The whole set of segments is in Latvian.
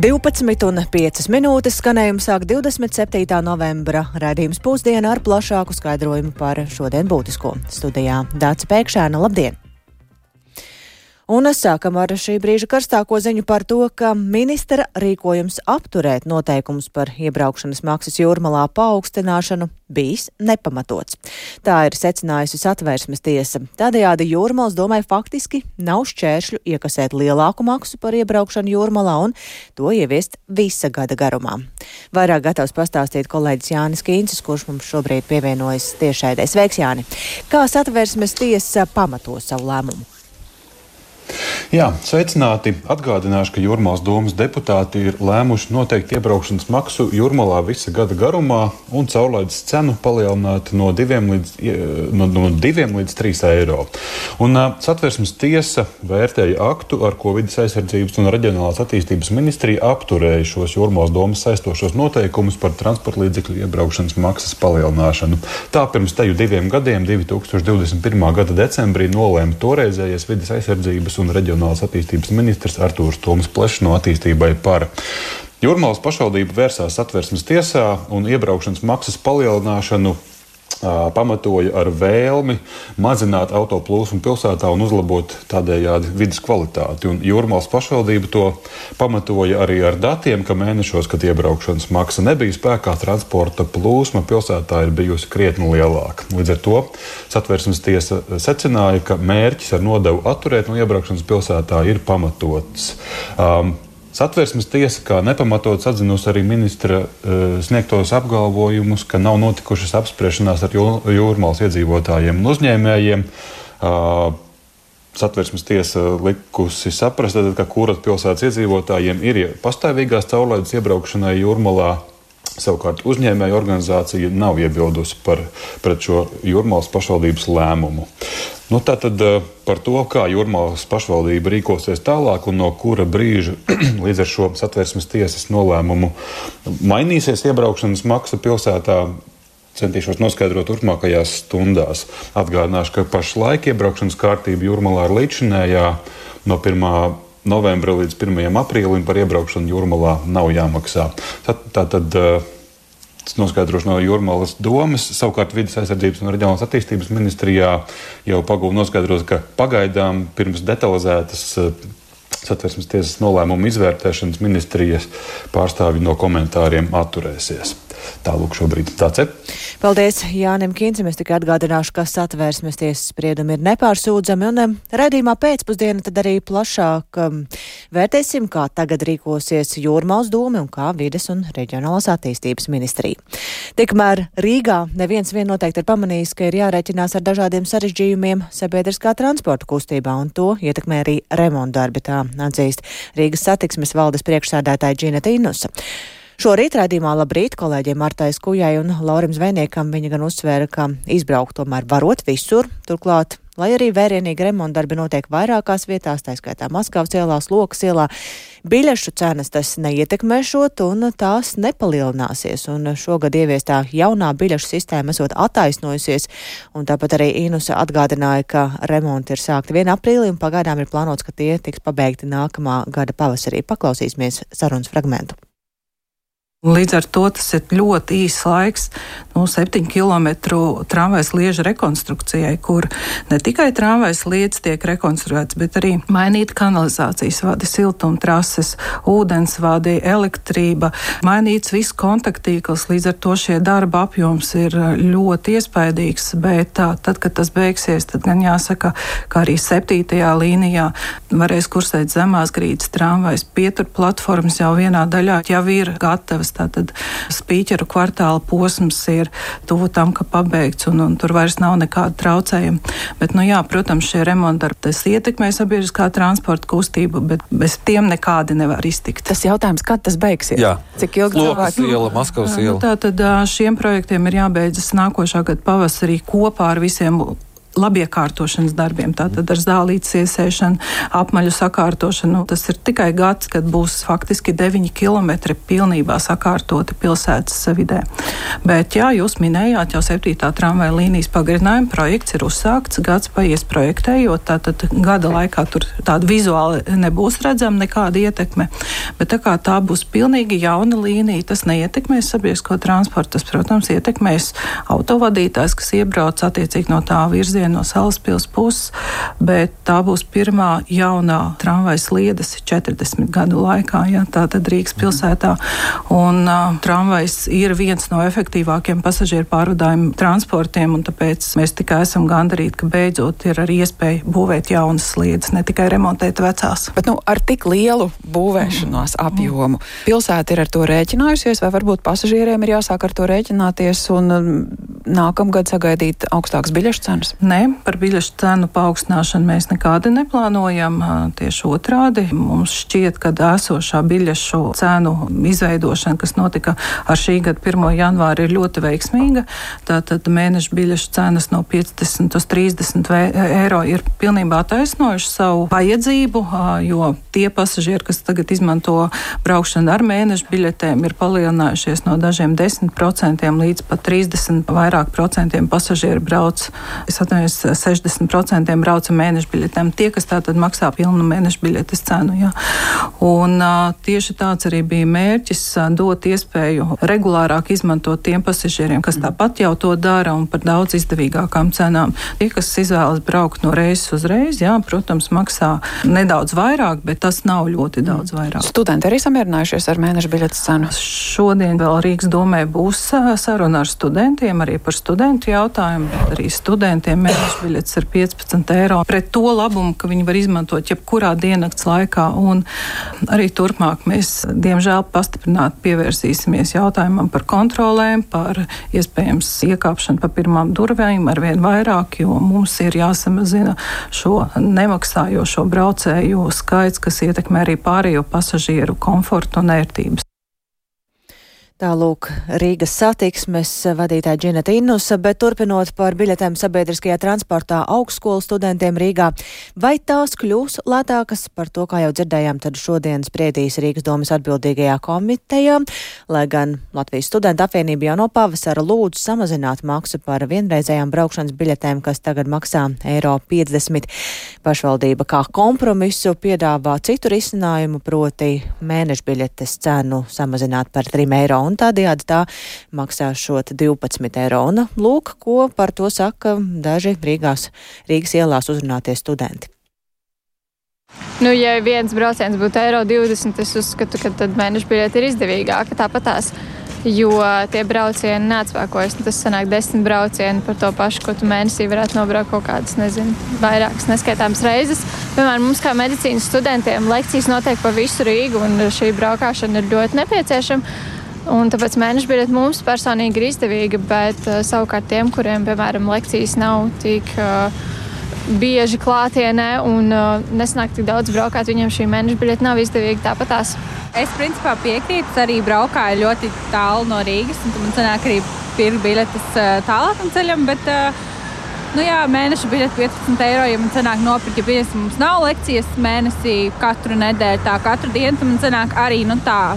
12,5 minūtes skanējumu sāk 27. novembra raidījums pusdiena ar plašāku skaidrojumu par šodien būtisko. Studijā Dāca Pēkšēna, labdien! Un sākam ar šī brīža karstāko ziņu par to, ka ministra rīkojums apturēt noteikumus par iebraukšanas maksas jūrmalā paaugstināšanu bijis nepamatots. Tā ir secinājusi satvērsmes tiesa. Tādējādi jūrmals domāja faktiski nav šķēršļu iekasēt lielāku maksu par iebraukšanu jūrmalā un to ieviest visa gada garumā. Vairāk gatavs pastāstīt kolēģis Jānis Kīncis, kurš mums šobrīd pievienojas tiešraidē. Sveiks, Jāni! Kā satvērsmes tiesa pamato savu lēmumu? Jā, sveicināti. Atgādināšu, ka Jurmālas domas deputāti ir lēmuši noteikt iebraukšanas maksu Jurmalā visa gada garumā un caurlaides cenu palielināt no 2 līdz, no, no 2 līdz 3 eiro. Un satversmes tiesa vērtēja aktu, ar ko vidas aizsardzības un reģionālās attīstības ministrija apturēja šos Jurmālas domas saistošos noteikumus par transporta līdzekļu iebraukšanas maksas palielināšanu. Tā pirms teju diviem gadiem, 2021. gada decembrī, nolēma toreizējais vidas aizsardzības un reģionālās attīstības ministrs Artūrs Toms Plešs no attīstībai par. Jūrmālas pašvaldība vērsās satversmes tiesā un iebraukšanas maksas palielināšanu pamatoja ar vēlmi mazināt autoplūsmu pilsētā un uzlabot tādējādi vidas kvalitāti. Un Jūrmālas pašvaldība to pamatoja arī ar datiem, ka mēnešos, kad iebraukšanas maksa nebija spēkā, transporta plūsma pilsētā ir bijusi krietni lielāka. Līdz ar to satversmes tiesa secināja, ka mērķis ar nodevu atturēt no iebraukšanas pilsētā ir pamatots. Um, Satversmes tiesa kā nepamatots atzinusi arī ministra uh, sniegtos apgalvojumus, ka nav notikušas apspriešanās ar jūrmālas iedzīvotājiem un uzņēmējiem. Uh, Satversmes tiesa likusi saprast, tad, ka kurat pilsētas iedzīvotājiem ir pastāvīgās caurlaides iebraukšanai jūrmalā. Savukārt uzņēmēja organizācija nav iebildusi par, pret šo jūrmālas pašvaldības lēmumu. Nu, Tātad eh, par to, kā Jurmālas pašvaldība rīkosies tālāk un no kura brīža līdz ar šo satversmes tiesas nolēmumu mainīsies iebraukšanas maksa pilsētā. Centīšos noskaidrot turpmākajās stundās. Atgādināšu, ka pašlaik iebraukšanas kārtība Jurmalā ir līdzinējā no 1 novembra līdz 1. aprīlim par iebraukšanu jūrmalā nav jāmaksā. Tad, tā tad eh, Tas noskaidrošu no Jurmalas domas. Savukārt vidas aizsardzības un reģionālās attīstības ministrijā jau pagūda noskaidrot, ka pagaidām pirms detalizētas eh, satversmes tiesas nolēmumu izvērtēšanas ministrijas pārstāvji no komentāriem atturēsies. Tālūk, šobrīd tāds ir. Paldies Jānim Kīncim. Es tikai atgādināšu, ka satvērsmes tiesas spriedumi ir nepārsūdzami un redzījumā pēcpusdiena tad arī plašāk um, vērtēsim, kā tagad rīkosies Jūrmāls doma un kā vides un reģionālās attīstības ministrija. Tikmēr Rīgā neviens vien noteikti ir pamanījis, ka ir jārēķinās ar dažādiem sarežģījumiem sabiedriskā transporta kustībā un to ietekmē arī remontdarbi, tā atzīst Rīgas satiksmes valdes priekšsēdētāja Džina Tīnusa. Šorīt raidījumā labrīt kolēģiem Martais Kujai un Laurim Zvejniekam viņa gan uzsvēra, ka izbraukt tomēr varot visur, turklāt lai arī vērienīgi remontdarbi notiek vairākās vietās, tā skaitā Maskavas ielā, Lokas ielā, biļešu cenas tas neietekmēšot un tās nepalielināsies. Un šogad ieviestā jaunā biļešu sistēma esot attaisnojusies, un tāpat arī Inusa atgādināja, ka remonti ir sākti 1. aprīlī un pagaidām ir plānots, ka tie tiks pabeigti nākamā gada pavasarī. Paklausīsimies sarunas fragmentu. Līdz ar to tas ir ļoti īss laiks, nu, 7 km tramvajas lieža rekonstrukcijai, kur ne tikai tramvajas lietas tiek rekonstruētas, bet arī mainīt kanalizācijas vadi, siltumtrases, ūdensvadi, elektrība, mainīts viss kontaktīkls. Līdz ar to šie darba apjoms ir ļoti iespaidīgs, bet tā, tad, kad tas beigsies, tad gan jāsaka, ka arī 7. līnijā varēs kursēt zemās grīdas tramvajas pietur platformas jau vienā daļā jau ir gatavas beigts. Tātad spīķeru kvartāla posms ir tuvu tam, ka pabeigts un, un tur vairs nav nekāda traucējuma. Bet, nu jā, protams, šie remontdarbi tas ietekmē sabiedriskā transporta kustību, bet bez tiem nekādi nevar iztikt. Tas jautājums, kad tas beigsies? Jā. Cik ilgi Lokas cilvēki? iela, Maskavas iela. Nu, tātad šiem projektiem ir jābeidzas nākošā gada pavasarī kopā ar visiem labiekārtošanas darbiem, tātad ar zālītes iesēšanu, apmaļu sakārtošanu. Tas ir tikai gads, kad būs faktiski 9 km pilnībā sakārtoti pilsētas vidē. Bet, jā, jūs minējāt, jau 7. tramvaja līnijas pagarinājuma projekts ir uzsākts, gads paies projektējot, tātad gada laikā tur tāda vizuāli nebūs redzama nekāda ietekme, bet tā kā tā būs pilnīgi jauna līnija, tas neietekmēs sabiedrisko transportu, tas, protams, ietekmēs autovadītājs, kas iebrauc attiecīgi no tā virziena no Salaspils puses, bet tā būs pirmā jaunā tramvaja sliedes 40 gadu laikā. Ja, tā tad Rīgas pilsētā. Un uh, tramvajs ir viens no efektīvākiem pasažieru pārvadājumu transportiem, un tāpēc mēs tikai esam gandarīti, ka beidzot ir arī iespēja būvēt jaunas sliedes, ne tikai remontēt vecās. Bet nu, ar tik lielu būvēšanās mm. apjomu pilsēta ir ar to rēķinājusies, vai varbūt pasažieriem ir jāsāk ar to rēķināties un nākamgad sagaidīt augstākas biļešu cenas? Nē, par biļešu cenu paaugstināšanu mēs nekādi neplānojam. Tieši otrādi mums šķiet, ka esošā biļešu cenu izveidošana, kas notika ar šī gada 1. janvāru, ir ļoti veiksmīga. Tātad mēneša biļešu cenas no 50 uz 30 eiro ir pilnībā taisnojuši savu vajadzību, jo tie pasažieri, kas tagad izmanto braukšanu ar mēneša biļetēm, ir palielinājušies no dažiem 10% līdz pat 30 vairāk procentiem pasažieru brauc. Es atvainojos, 60% brauca mēneša biļetēm. Tie, kas tātad maksā pilnu mēneša biļetes cenu. Jā. Un tieši tāds arī bija mērķis dot iespēju regulārāk izmantot tiem pasažieriem, kas tāpat jau to dara un par daudz izdevīgākām cenām. Tie, kas izvēlas braukt no reizes uz reizi, jā, protams, maksā nedaudz vairāk, bet tas nav ļoti daudz vairāk. Studenti arī samierinājušies ar mēneša biļetes cenu. Šodien vēl Rīgas domē būs saruna ar studentiem arī par studentu jautājumu, bet arī studentiem mēneša biļetes ir 15 eiro. Pret to labumu, ka viņi var izmantot jebkurā diennakts laikā. Un arī turpmāk mēs, diemžēl, pastiprināti pievērsīsimies jautājumam par kontrolēm, par iespējams iekāpšanu pa pirmām durvīm ar vien vairāk, jo mums ir jāsamazina šo nemaksājošo braucēju skaits, kas ietekmē arī pārējo pasažieru komfortu un ērtības. Tālūk, Rīgas satiksmes vadītāja Džineta Innusa, bet turpinot par biļetēm sabiedriskajā transportā augstskolu studentiem Rīgā, vai tās kļūs lētākas par to, kā jau dzirdējām, tad šodien spriedīs Rīgas domas atbildīgajā komitejā, lai gan Latvijas studenta apvienība jau no pavasara lūdzu samazināt maksu par vienreizējām braukšanas biļetēm, kas tagad maksā eiro 50. Pašvaldība kā kompromisu piedāvā citu risinājumu, proti mēneša biļetes cenu samazināt par 3 eiro un tādējādi tā maksā šot 12 eiro. Un lūk, ko par to saka daži Rīgās, Rīgas ielās uzrunātie studenti. Nu, ja viens brauciens būtu eiro 20, es uzskatu, ka tad mēneša biļete ir izdevīgāka. Tāpat tās jo tie braucieni neatspēkojas. Tas sanāk desmit braucieni par to pašu, ko tu mēnesī varētu nobraukt kaut kādas, nezinu, vairākas neskaitāmas reizes. Piemēram, mums kā medicīnas studentiem lekcijas notiek pa visu Rīgu, un šī braukšana ir ļoti nepieciešama. Un tāpēc mēneša biļete mums personīgi ir izdevīga, bet uh, savukārt tiem, kuriem, piemēram, lekcijas nav tik uh, bieži klātienē un uh, nesanāk tik daudz braukāt, viņiem šī mēneša biļete nav izdevīga tāpatās. Es principā piekrītu, arī braukāju ļoti tālu no Rīgas, un man sanāk arī pirkt biļetes tālākam ceļam, bet Nu jā, mēneša biļete 15 eiro. Ja man sanāk nopirkt, ja biļetes mums nav lekcijas mēnesī katru nedēļu, tā katru dienu, tad man sanāk arī nu, tā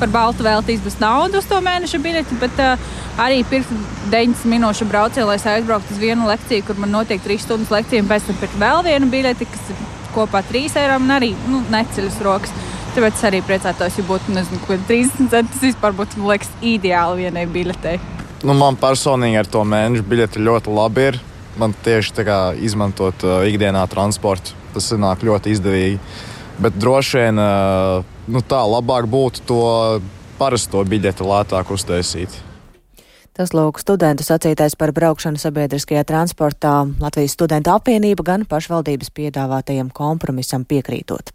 par baltu velti izdevusi naudu uz to mēneša biļeti, bet uh, arī pirkt 90 minūšu braucienu, lai aizbrauktu uz vienu lekciju, kur man notiek 3 stundas lekcija, un pēc tam pirkt vēl vienu biļeti, kas ir kopā 3 eiro, un arī nu, neceļas rokas. Tāpēc es arī priecātos, ja būtu nezinu, 30 centi. Tas vispār būtu liekas, ideāli vienai biļetei. Nu, man personīgi ar to mēnešu biļeti ļoti labi ir. Man tieši kā izmantot uh, ikdienā transportu, tas nāk ļoti izdevīgi. Bet droši vien uh, nu tā labāk būtu to parasto biļeti lētāk uztaisīt. Tas lūk studentu sacītais par braukšanu sabiedriskajā transportā Latvijas studentu apvienība gan pašvaldības piedāvātajam kompromisam piekrītot.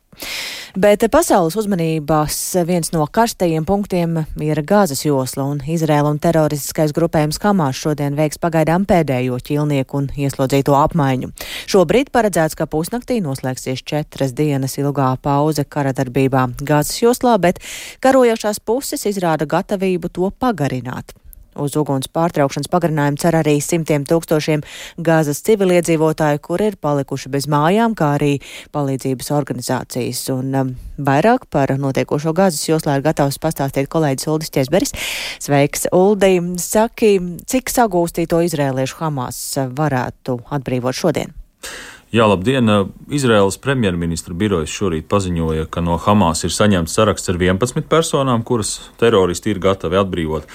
Bet pasaules uzmanībās viens no karstajiem punktiem ir Gāzes josla, un Izrēla un teroristiskais grupējums Hamās šodien veiks pagaidām pēdējo ķilnieku un ieslodzīto apmaiņu. Šobrīd paredzēts, ka pusnaktī noslēgsies četras dienas ilgā pauze karadarbībā Gāzes joslā, bet karojošās puses izrāda gatavību to pagarināt. Uz uguns pārtraukšanas pagarinājumu cer arī simtiem tūkstošiem gāzes civiliedzīvotāju, kur ir palikuši bez mājām, kā arī palīdzības organizācijas. Un um, vairāk par notiekošo gāzes joslā ir gatavs pastāstīt kolēģis Uldis Česberis. Sveiks, Uldi! Saki, cik sagūstīto izrēliešu Hamas varētu atbrīvot šodien? Jā, labdien! Izraēlas premjerministra birojas šorīt paziņoja, ka no Hamas ir saņemts saraksts ar 11 personām, kuras teroristi ir gatavi atbrīvot.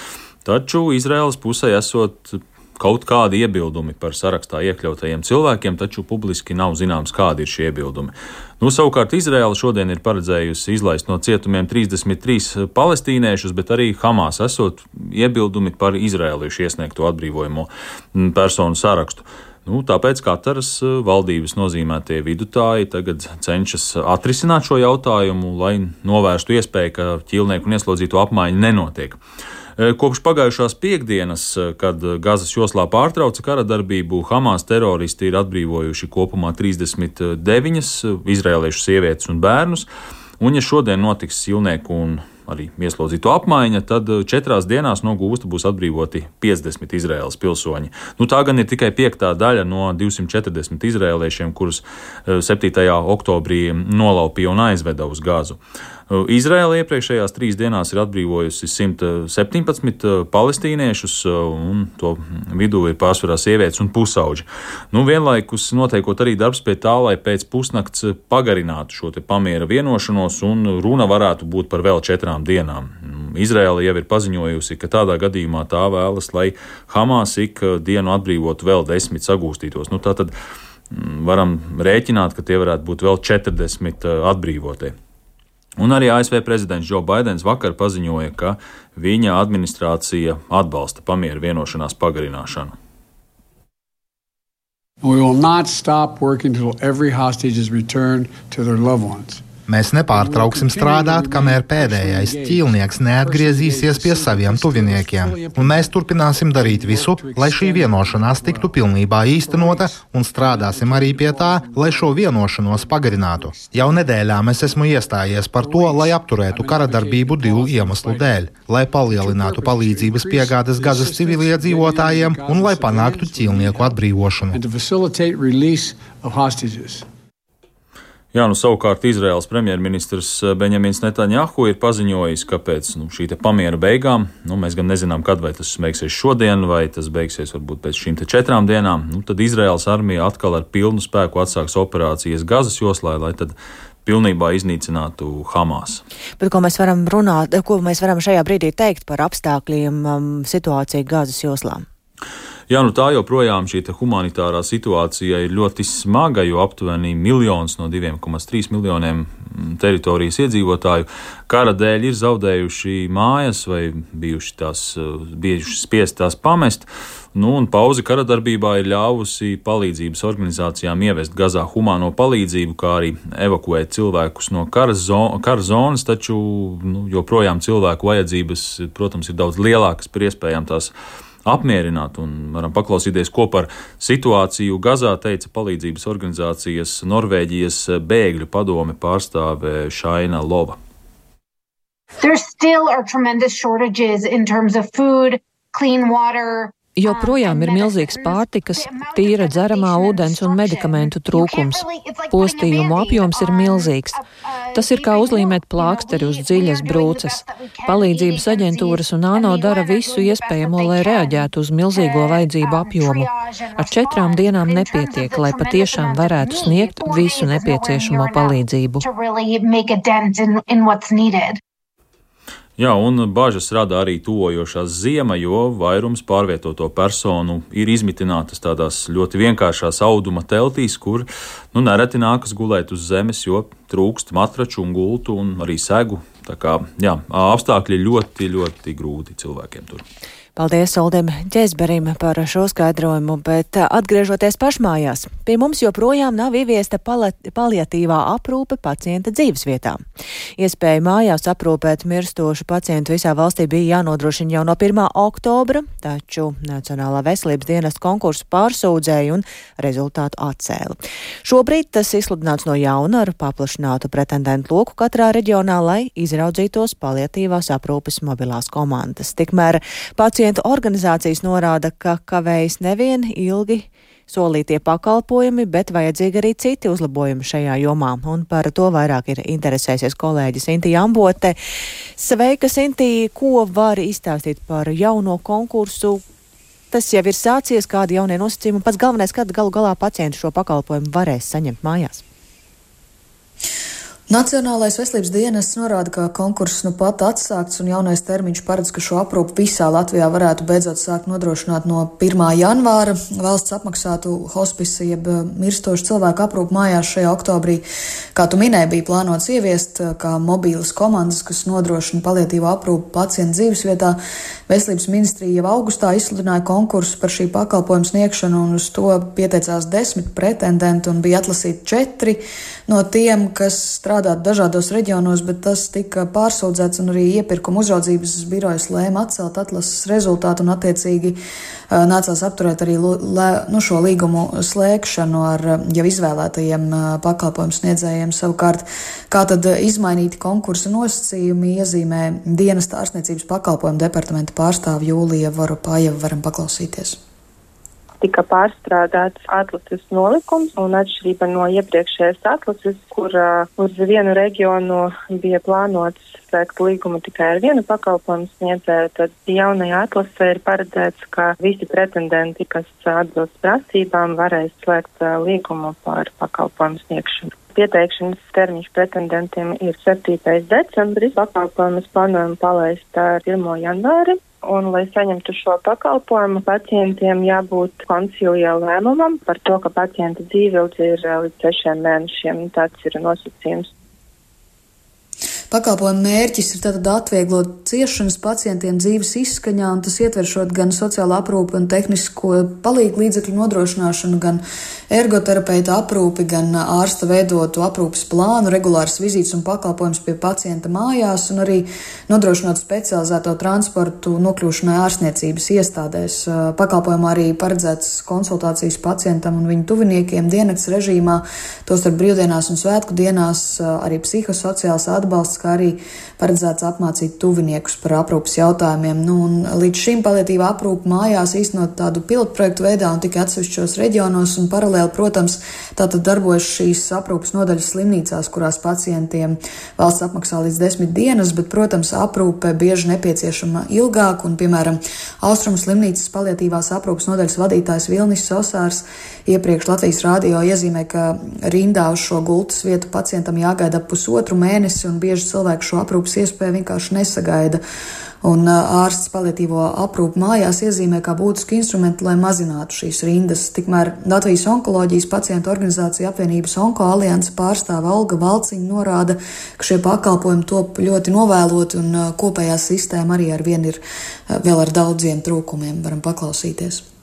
Taču Izraēlas pusē esot kaut kādi iebildumi par sarakstā iekļautajiem cilvēkiem, taču publiski nav zināms, kādi ir šie iebildumi. Nu, savukārt Izraela šodien ir paredzējusi izlaist no cietumiem 33 palestīniešus, bet arī Hamas esot iebildumi par izrēliešu iesniegto atbrīvojamo personu sarakstu. Nu, tāpēc katras eh, valdības nozīmētie vidutāji tagad cenšas atrisināt šo jautājumu, lai novērstu iespēju, ka ķīlnieku un ieslodzīto apmaiņa nenotiek. Eh, kopš pagājušās piekdienas, eh, kad Gazas joslā pārtrauca kara darbību, Hamas teroristi ir atbrīvojuši kopumā 39 izrēliešu sievietes un bērnus, un ja šodien notiks silnieku un arī ieslodzīto apmaiņa, tad četrās dienās no gūsta būs atbrīvoti 50 Izraēlas pilsoņi. Nu, tā gan ir tikai piektā daļa no 240 izrēliešiem, kurus 7. Eh, oktobrī nolaupīja un aizveda uz Gāzu. Izraela iepriekšējās trīs dienās ir atbrīvojusi 117 uh, palestīniešus, uh, un to vidū ir pārsvarā sievietes un pusauģi. Nu, vienlaikus notiekot arī darbs pie tā, lai pēc pusnakts pagarinātu šo pamiera vienošanos, un runa varētu būt par vēl četrām dienām. Mm, Izraela jau ir paziņojusi, ka tādā gadījumā tā vēlas, lai Hamas ik dienu atbrīvotu vēl desmit sagūstītos. Nu, Tātad mm, varam rēķināt, ka tie varētu būt vēl 40 atbrīvotie. Un arī ASV prezidents Joe Bidenis vakar paziņoja, ka viņa administrācija atbalsta pamieru vienošanās pagarināšanu. We will not stop working until every hostage is returned to their loved ones. Mēs nepārtrauksim strādāt, kamēr pēdējais ķīlnieks neatgriezīsies pie saviem tuviniekiem, un mēs turpināsim darīt visu, lai šī vienošanās tiktu pilnībā īstenota, un strādāsim arī pie tā, lai šo vienošanos pagarinātu. Jau nedēļām es esmu iestājies par to, lai apturētu kara darbību divu iemeslu dēļ - lai palielinātu palīdzības piegādes Gazas civiliedzīvotājiem un lai panāktu ķīlnieku atbrīvošanu. Jā, nu savukārt Izraels premjerministrs eh, Benjamins Netanjahu ir paziņojis, ka pēc nu, šī pamiera beigām, nu, mēs gan nezinām, kad vai tas beigsies šodien, vai tas beigsies varbūt pēc šīm četrām dienām, nu, tad Izraels armija atkal ar pilnu spēku atsāks operācijas Gazas joslā, lai tad pilnībā iznīcinātu Hamas. Bet ko mēs varam runāt, ko mēs varam šajā brīdī teikt par apstākļiem, um, situāciju Gazas joslām? Jā, nu tā joprojām šī humanitārā situācija ir ļoti smaga, jo aptuveni miljons no 2,3 miljoniem mm, teritorijas iedzīvotāju kara dēļ ir zaudējuši mājas vai bijuši, tās, eh, bijuši spiest tās pamest. Nu, un pauze kara darbībā ir ļāvusi palīdzības organizācijām ievest Gazā humāno palīdzību, kā arī evakuēt cilvēkus no kara, zo kara zonas, taču nu, joprojām cilvēku vajadzības, protams, ir daudz lielākas par iespējām tās apmierināt. Un varam paklausīties, ko par situāciju Gazā teica palīdzības organizācijas Norvēģijas bēgļu padome pārstāve Šaina Lova. There still are tremendous shortages in terms of food, clean water, joprojām ir milzīgs pārtikas, tīra dzeramā ūdens un medikamentu trūkums. Postījumu apjoms ir milzīgs. Tas ir kā uzlīmēt plāksteri uz dziļas brūces. Palīdzības aģentūras un ANO dara visu iespējamo, lai reaģētu uz milzīgo vajadzību apjomu. Ar četrām dienām nepietiek, lai patiešām varētu sniegt visu nepieciešamo palīdzību. Jā, un bažas rada arī tuvojošās ziema, jo vairums pārvietoto personu ir izmitinātas tādās ļoti vienkāršās auduma teltīs, kur nu, nereti nākas gulēt uz zemes, jo trūkst matraču un gultu un arī segu. Tā kā jā, apstākļi ļoti, ļoti grūti cilvēkiem tur. Paldies Oldim Ķēzberim par šo skaidrojumu, bet uh, atgriežoties pašmājās, pie mums joprojām nav ieviesta paliatīvā aprūpe pacienta dzīvesvietā. Iespēja mājās aprūpēt mirstošu pacientu visā valstī bija jānodrošina jau no 1. oktobra, taču Nacionālā veselības dienesta konkursu pārsūdzēja un rezultātu atcēla. Šobrīd tas izsludināts no jauna ar paplašinātu pretendentu loku katrā reģionā, lai izraudzītos paliatīvās aprūpes mobilās komandas. Tikmēr pacientu Pacientu organizācijas norāda, ka kavējas nevien ilgi solītie pakalpojumi, bet vajadzīgi arī citi uzlabojumi šajā jomā. Un par to vairāk ir interesēsies kolēģis Inti Jambote. Sveika, Inti! Ko var izstāstīt par jauno konkursu? Tas jau ir sācies, kādi jaunie nosacījumi, pats galvenais, kad galu galā pacienti šo pakalpojumu varēs saņemt mājās. Nacionālais veselības dienests norāda, ka konkurss nu pat atsākts un jaunais termiņš paredz, ka šo aprūpu visā Latvijā varētu beidzot sākt nodrošināt no 1. janvāra. Valsts apmaksātu hospisi jeb mirstošu cilvēku aprūpu mājās šajā oktobrī, kā tu minēji, bija plānots ieviest kā mobīlas komandas, kas nodrošina palietīvo aprūpu pacientu dzīvesvietā. Veselības ministrija jau augustā izsludināja konkursu par šī pakalpojuma sniegšanu un uz to pieteicās desmit pretendenti un bija atlasīti četri no tiem, kas strādāt dažādos reģionos, bet tas tika pārsūdzēts un arī iepirkuma uzraudzības birojas lēma atcelt atlases rezultātu un attiecīgi nācās apturēt arī nu, šo līgumu slēgšanu ar jau izvēlētajiem pakalpojumu sniedzējiem. Savukārt, kā tad izmainīti konkursa nosacījumi iezīmē dienas ārstniecības pakalpojumu departamenta pārstāvu Jūlija Varopājeva varam paklausīties tika pārstrādāts atlases nolikums, un atšķirība no iepriekšējās atlases, kur uh, uz vienu reģionu bija plānots slēgt līgumu tikai ar vienu pakalpojumu sniedzēju, tad jaunajā atlasē ir paredzēts, ka visi pretendenti, kas atbilst prasībām, varēs slēgt uh, līgumu par pakalpojumu sniegšanu pieteikšanas termiņš pretendentiem ir 7. decembris. Pakalpojumus plānojam palaist ar 1. janvāri. Un, lai saņemtu šo pakalpojumu, pacientiem jābūt koncilijā lēmumam par to, ka pacienta dzīveilgs ir eh, līdz sešiem mēnešiem. Tāds ir nosacījums. Pakalpojuma mērķis ir tātad atvieglot ciešanas pacientiem dzīves izskaņā, un tas ietveršot gan sociālo aprūpi un tehnisko palīgu līdzekļu nodrošināšanu, gan ergoterapeita aprūpi, gan ārsta veidotu aprūpas plānu, regulāras vizītes un pakalpojums pie pacienta mājās, un arī nodrošinot specializēto transportu nokļūšanai ārstniecības iestādēs. Pakalpojumā arī paredzēts konsultācijas pacientam un viņu tuviniekiem dienas režīmā, tostarp brīvdienās un svētku dienās, arī psihosociāls atbalsts kā arī paredzēts apmācīt tuviniekus par aprūpas jautājumiem. Nu, līdz šim palietīva aprūpa mājās īstenot tādu pilotprojektu veidā un tikai atsevišķos reģionos, un paralēli, protams, tātad darbojas šīs aprūpas nodaļas slimnīcās, kurās pacientiem valsts apmaksā līdz desmit dienas, bet, protams, aprūpe bieži nepieciešama ilgāk, un, piemēram, Austrumu slimnīcas palietīvās aprūpas nodaļas vadītājs Vilnis Sosārs iepriekš Latvijas rādio iezīmē, ka rindā uz šo gultas vietu pacientam jāgaida pusotru mēnesi, un bieži cilvēki šo aprūpas iespēju vienkārši nesagaida. Un ārsts palietīvo aprūpu mājās iezīmē kā būtisku instrumentu, lai mazinātu šīs rindas. Tikmēr Latvijas onkoloģijas pacientu organizācija apvienības Onko alianses pārstāve Olga Valciņa norāda, ka šie pakalpojumi top ļoti novēloti un kopējā sistēma arī ar vienu ir vēl ar daudziem trūkumiem. Varam paklausīties.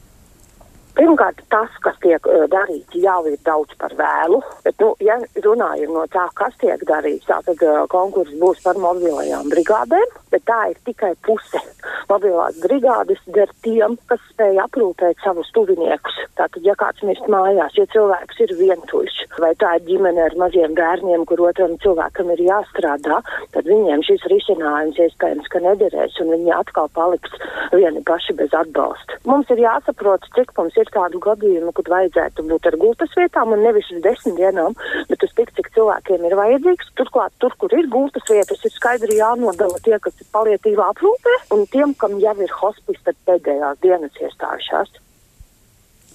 Pirmkārt, tas, kas tiek darīts, jau ir daudz par vēlu. Bet, nu, ja runājam no tā, kas tiek darīts, tad uh, konkurss būs par mobilajām brigādēm, bet tā ir tikai puse. Mobilās brigādes der tiem, kas spēj aprūpēt savus tuviniekus. Tātad, ja kāds mirst mājās, ja cilvēks ir vientuļš, vai tā ir ģimene ar maziem bērniem, kur otram cilvēkam ir jāstrādā, tad viņiem šis risinājums iespējams, ka nederēs, un viņi atkal paliks vieni paši bez atbalsta. Mums ir jāsaprot, cik mums ir ir tādu gadījumu, kad vajadzētu būt ar gultas vietām un nevis uz desmit dienām, bet uz tik, cik cilvēkiem ir vajadzīgs. Turklāt, tur, kur ir gultas vietas, ir skaidri jānodala tie, kas ir palietīvā aprūpē, un tiem, kam jau ir hospis, tad pēdējās dienas iestājušās.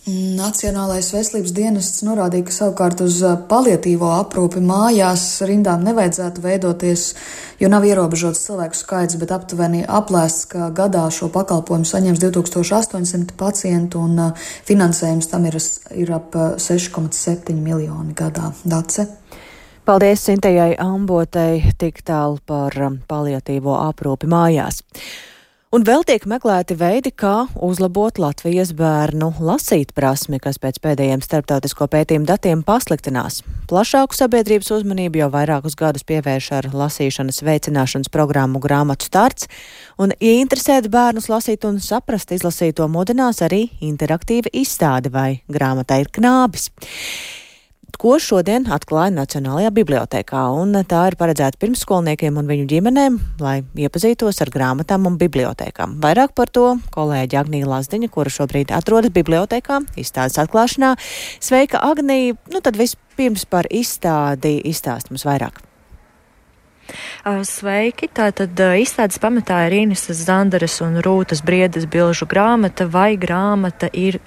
Nacionālais veselības dienests norādīja, ka savukārt uz palietīvo aprūpi mājās rindām nevajadzētu veidoties, jo nav ierobežots cilvēku skaits, bet aptuveni aplēsts, ka gadā šo pakalpojumu saņems 2800 pacientu un finansējums tam ir, ir ap 6,7 miljoni gadā. Dace. Paldies Sintējai Ambotei tik tālu par paliatīvo aprūpi mājās. Un vēl tiek meklēti veidi, kā uzlabot Latvijas bērnu lasīt prasmi, kas pēc pēdējiem starptautisko pētījumu datiem pasliktinās. Plašāku sabiedrības uzmanību jau vairākus gadus pievērš ar lasīšanas veicināšanas programmu grāmatu starts, un ieinteresēt bērnus lasīt un saprast izlasīto mudinās arī interaktīva izstāde vai grāmatā ir knābis. Ko šodien atklāja Nacionālajā bibliotekā, un tā ir paredzēta pirmskolniekiem un viņu ģimenēm, lai iepazītos ar grāmatām un bibliotekām. Vairāk par to kolēģi Agnija Lazdiņa, kura šobrīd atrodas bibliotekā, izstādes atklāšanā. Sveika, Agnija! Nu tad vispirms par izstādi izstāst mums vairāk. Sveiki! Tātad izstādes pamatā ir Inises Zandaras un Rūtas Briedas bilžu grāmata vai grāmata ir,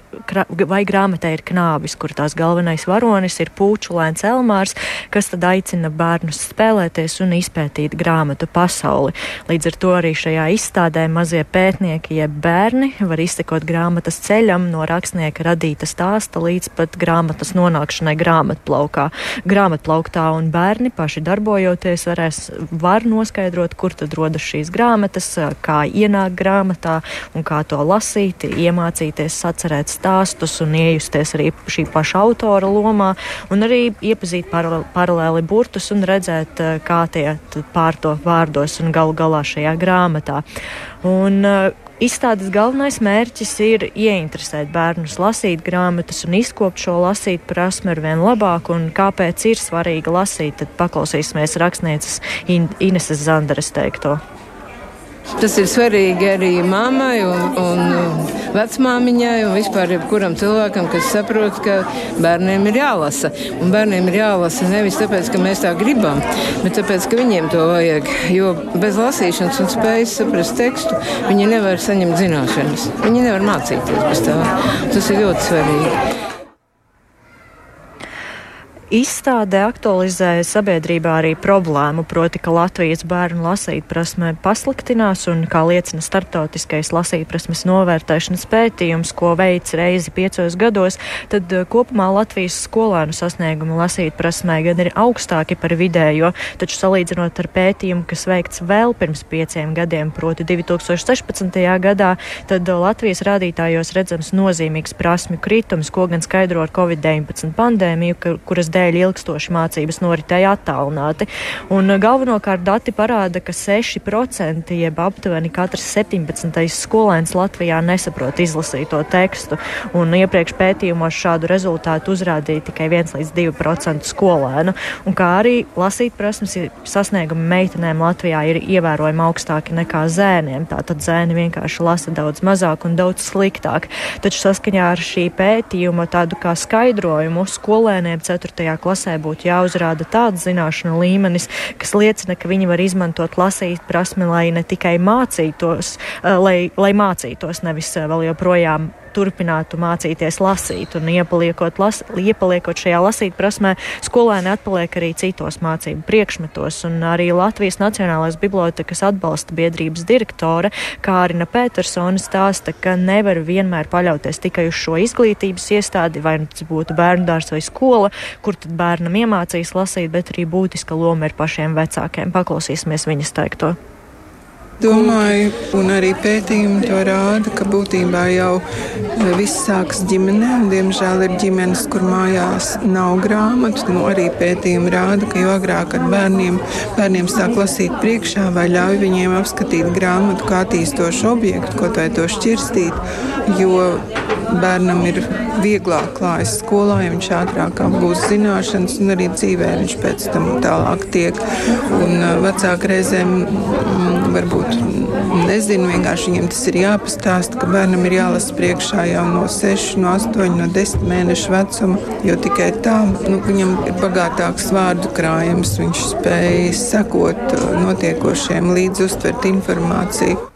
vai grāmatā ir knābis, kur tās galvenais varonis ir pūčulēns Elmārs, kas tad aicina bērnus spēlēties un izpētīt grāmatu pasauli. Līdz ar to arī šajā izstādē mazie pētnieki jeb bērni var izsekot grāmatas ceļam no rakstnieka radīta stāsta līdz pat grāmatas nonākšanai grāmatplaukā. Grāmatplauktā un bērni paši darbojoties varēs var noskaidrot, kur tad rodas šīs grāmatas, kā ienākt grāmatā un kā to lasīt, iemācīties sacerēt stāstus un iejusties arī šī paša autora lomā un arī iepazīt paralēli burtus un redzēt, kā tie pārto vārdos un galu galā šajā grāmatā. Un, Izstādes galvenais mērķis ir ieinteresēt bērnus lasīt grāmatas un izkopt šo lasīt prasmu ar vien labāk, un kāpēc ir svarīgi lasīt, tad paklausīsimies rakstnieces Ineses Zandaras teikto. Tas ir svarīgi arī mammai un, un vecmāmiņai un vispār jebkuram cilvēkam, kas saprot, ka bērniem ir jālasa. Un bērniem ir jālasa nevis tāpēc, ka mēs tā gribam, bet tāpēc, ka viņiem to vajag. Jo bez lasīšanas un spējas saprast tekstu viņi nevar saņemt zināšanas. Viņi nevar mācīties bez tā. Tas ir ļoti svarīgi. Izstādē aktualizēja sabiedrībā arī problēmu, proti, ka Latvijas bērnu lasītprasme pasliktinās un, kā liecina starptautiskais lasītprasmes novērtēšanas pētījums, ko veids reizi piecos gados, tad eh, kopumā Latvijas skolēnu sasniegumi lasītprasmē gan ir augstāki par vidējo, taču salīdzinot ar pētījumu, kas veikts vēl pirms pieciem gadiem, proti 2016. gadā, tad Latvijas rādītājos redzams nozīmīgs prasmju kritums, ko gan skaidro ar Covid-19 pandēmiju, kuras dēļ dēļ ilgstoši mācības noritēja attālināti. Un uh, galvenokārt dati parāda, ka 6% jeb aptuveni katrs 17. skolēns Latvijā nesaprot izlasīto tekstu. Un iepriekš pētījumos šādu rezultātu uzrādīja tikai 1 līdz 2% skolēnu. Un kā arī lasīt prasmes sasniegumi meitenēm Latvijā ir ievērojami augstāki nekā zēniem. Tātad zēni vienkārši lasa daudz mazāk un daudz sliktāk. Taču saskaņā ar šī pētījuma tādu kā skaidrojumu skolēniem 4 klasē būtu jāuzrāda tāds zināšanu līmenis, kas liecina, ka viņi var izmantot lasīt prasmi, lai ne tikai mācītos, eh, lai, lai mācītos, nevis eh, vēl joprojām turpinātu mācīties lasīt. Un iepaliekot, las, iepaliekot šajā lasīt prasmē, skolēni atpaliek arī citos mācību priekšmetos. Un arī Latvijas Nacionālais bibliotekas atbalsta biedrības direktore Kārina Petersona stāsta, ka nevar vienmēr paļauties tikai uz šo izglītības iestādi, vai nu tas būtu bērndārs vai skola, kur tad bērnam iemācīs lasīt, bet arī būtiska loma ir pašiem vecākiem. Paklausīsimies viņas teikto. Domāju, un arī pētījumi to rāda, ka būtībā jau eh, viss sākas ģimenē. Diemžēl ir ģimenes, kur mājās nav grāmatu. Nu, arī pētījumi rāda, ka jo agrāk ar bērniem, bērniem sāk lasīt priekšā vai ļauj viņiem apskatīt grāmatu kā attīstošu objektu, kaut vai to šķirstīt, jo bērnam ir vieglāk klājas skolā, ja viņš ātrāk apgūst zināšanas, un arī dzīvē viņš pēc tam tālāk tiek. Un eh, vecāki reizēm mm, varbūt varbūt nezinu, vienkārši viņiem tas ir jāpastāsta, ka bērnam ir jālasa priekšā jau no 6, no 8, no 10 mēnešu vecuma, jo tikai tā nu, viņam ir bagātāks vārdu krājums, viņš spēj sekot notiekošiem, līdz uztvert informāciju.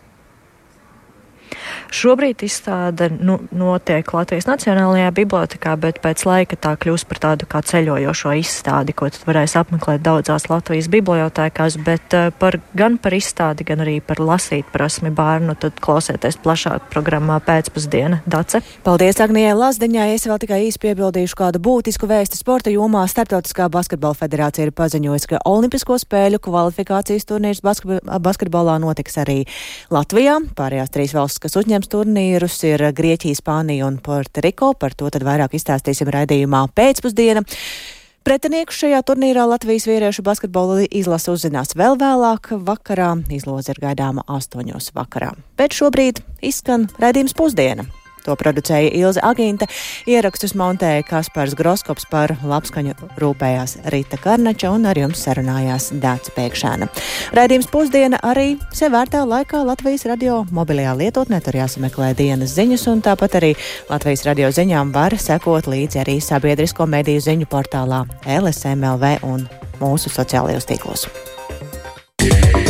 Šobrīd izstāde nu, notiek Latvijas Nacionālajā bibliotekā, bet pēc laika tā kļūs par tādu kā ceļojošo izstādi, ko varēs apmeklēt daudzās Latvijas bibliotekās, bet uh, par, gan par izstādi, gan arī par lasīt prasmi bērnu, tad klausieties plašāk programmā pēcpusdiena. Dace. Paldies Agnijai Lazdiņai. Es vēl tikai īsi piebildīšu kādu būtisku vēstu sporta jomā. Startautiskā basketbola federācija ir paziņojusi, ka Olimpisko spēļu kvalifikācijas turnīrs basketbolā notiks arī Latvijā. Pārējās trīs valstis, kas uzņem saņems turnīrus, ir Grieķija, Spānija un Puertoriko. Par to tad vairāk izstāstīsim raidījumā pēcpusdiena. Pretinieku šajā turnīrā Latvijas vīriešu basketbola izlase uzzinās vēl vēlāk vakarā. Izloze ir gaidāma astoņos vakarā. Bet šobrīd izskan raidījums pusdiena. To producēja Ilze Agīnta, ierakstus montēja Kaspars Groskops par labskaņu rūpējās Rīta Karnača un ar jums sarunājās Dāca Pēkšēna. Raidījums pusdiena arī sev vērtā laikā Latvijas radio mobilajā lietotnē, tur jāsameklē dienas ziņas, un tāpat arī Latvijas radio ziņām var sekot līdzi arī sabiedrisko mediju ziņu portālā LSMLV un mūsu sociālajos tīklos. Yeah.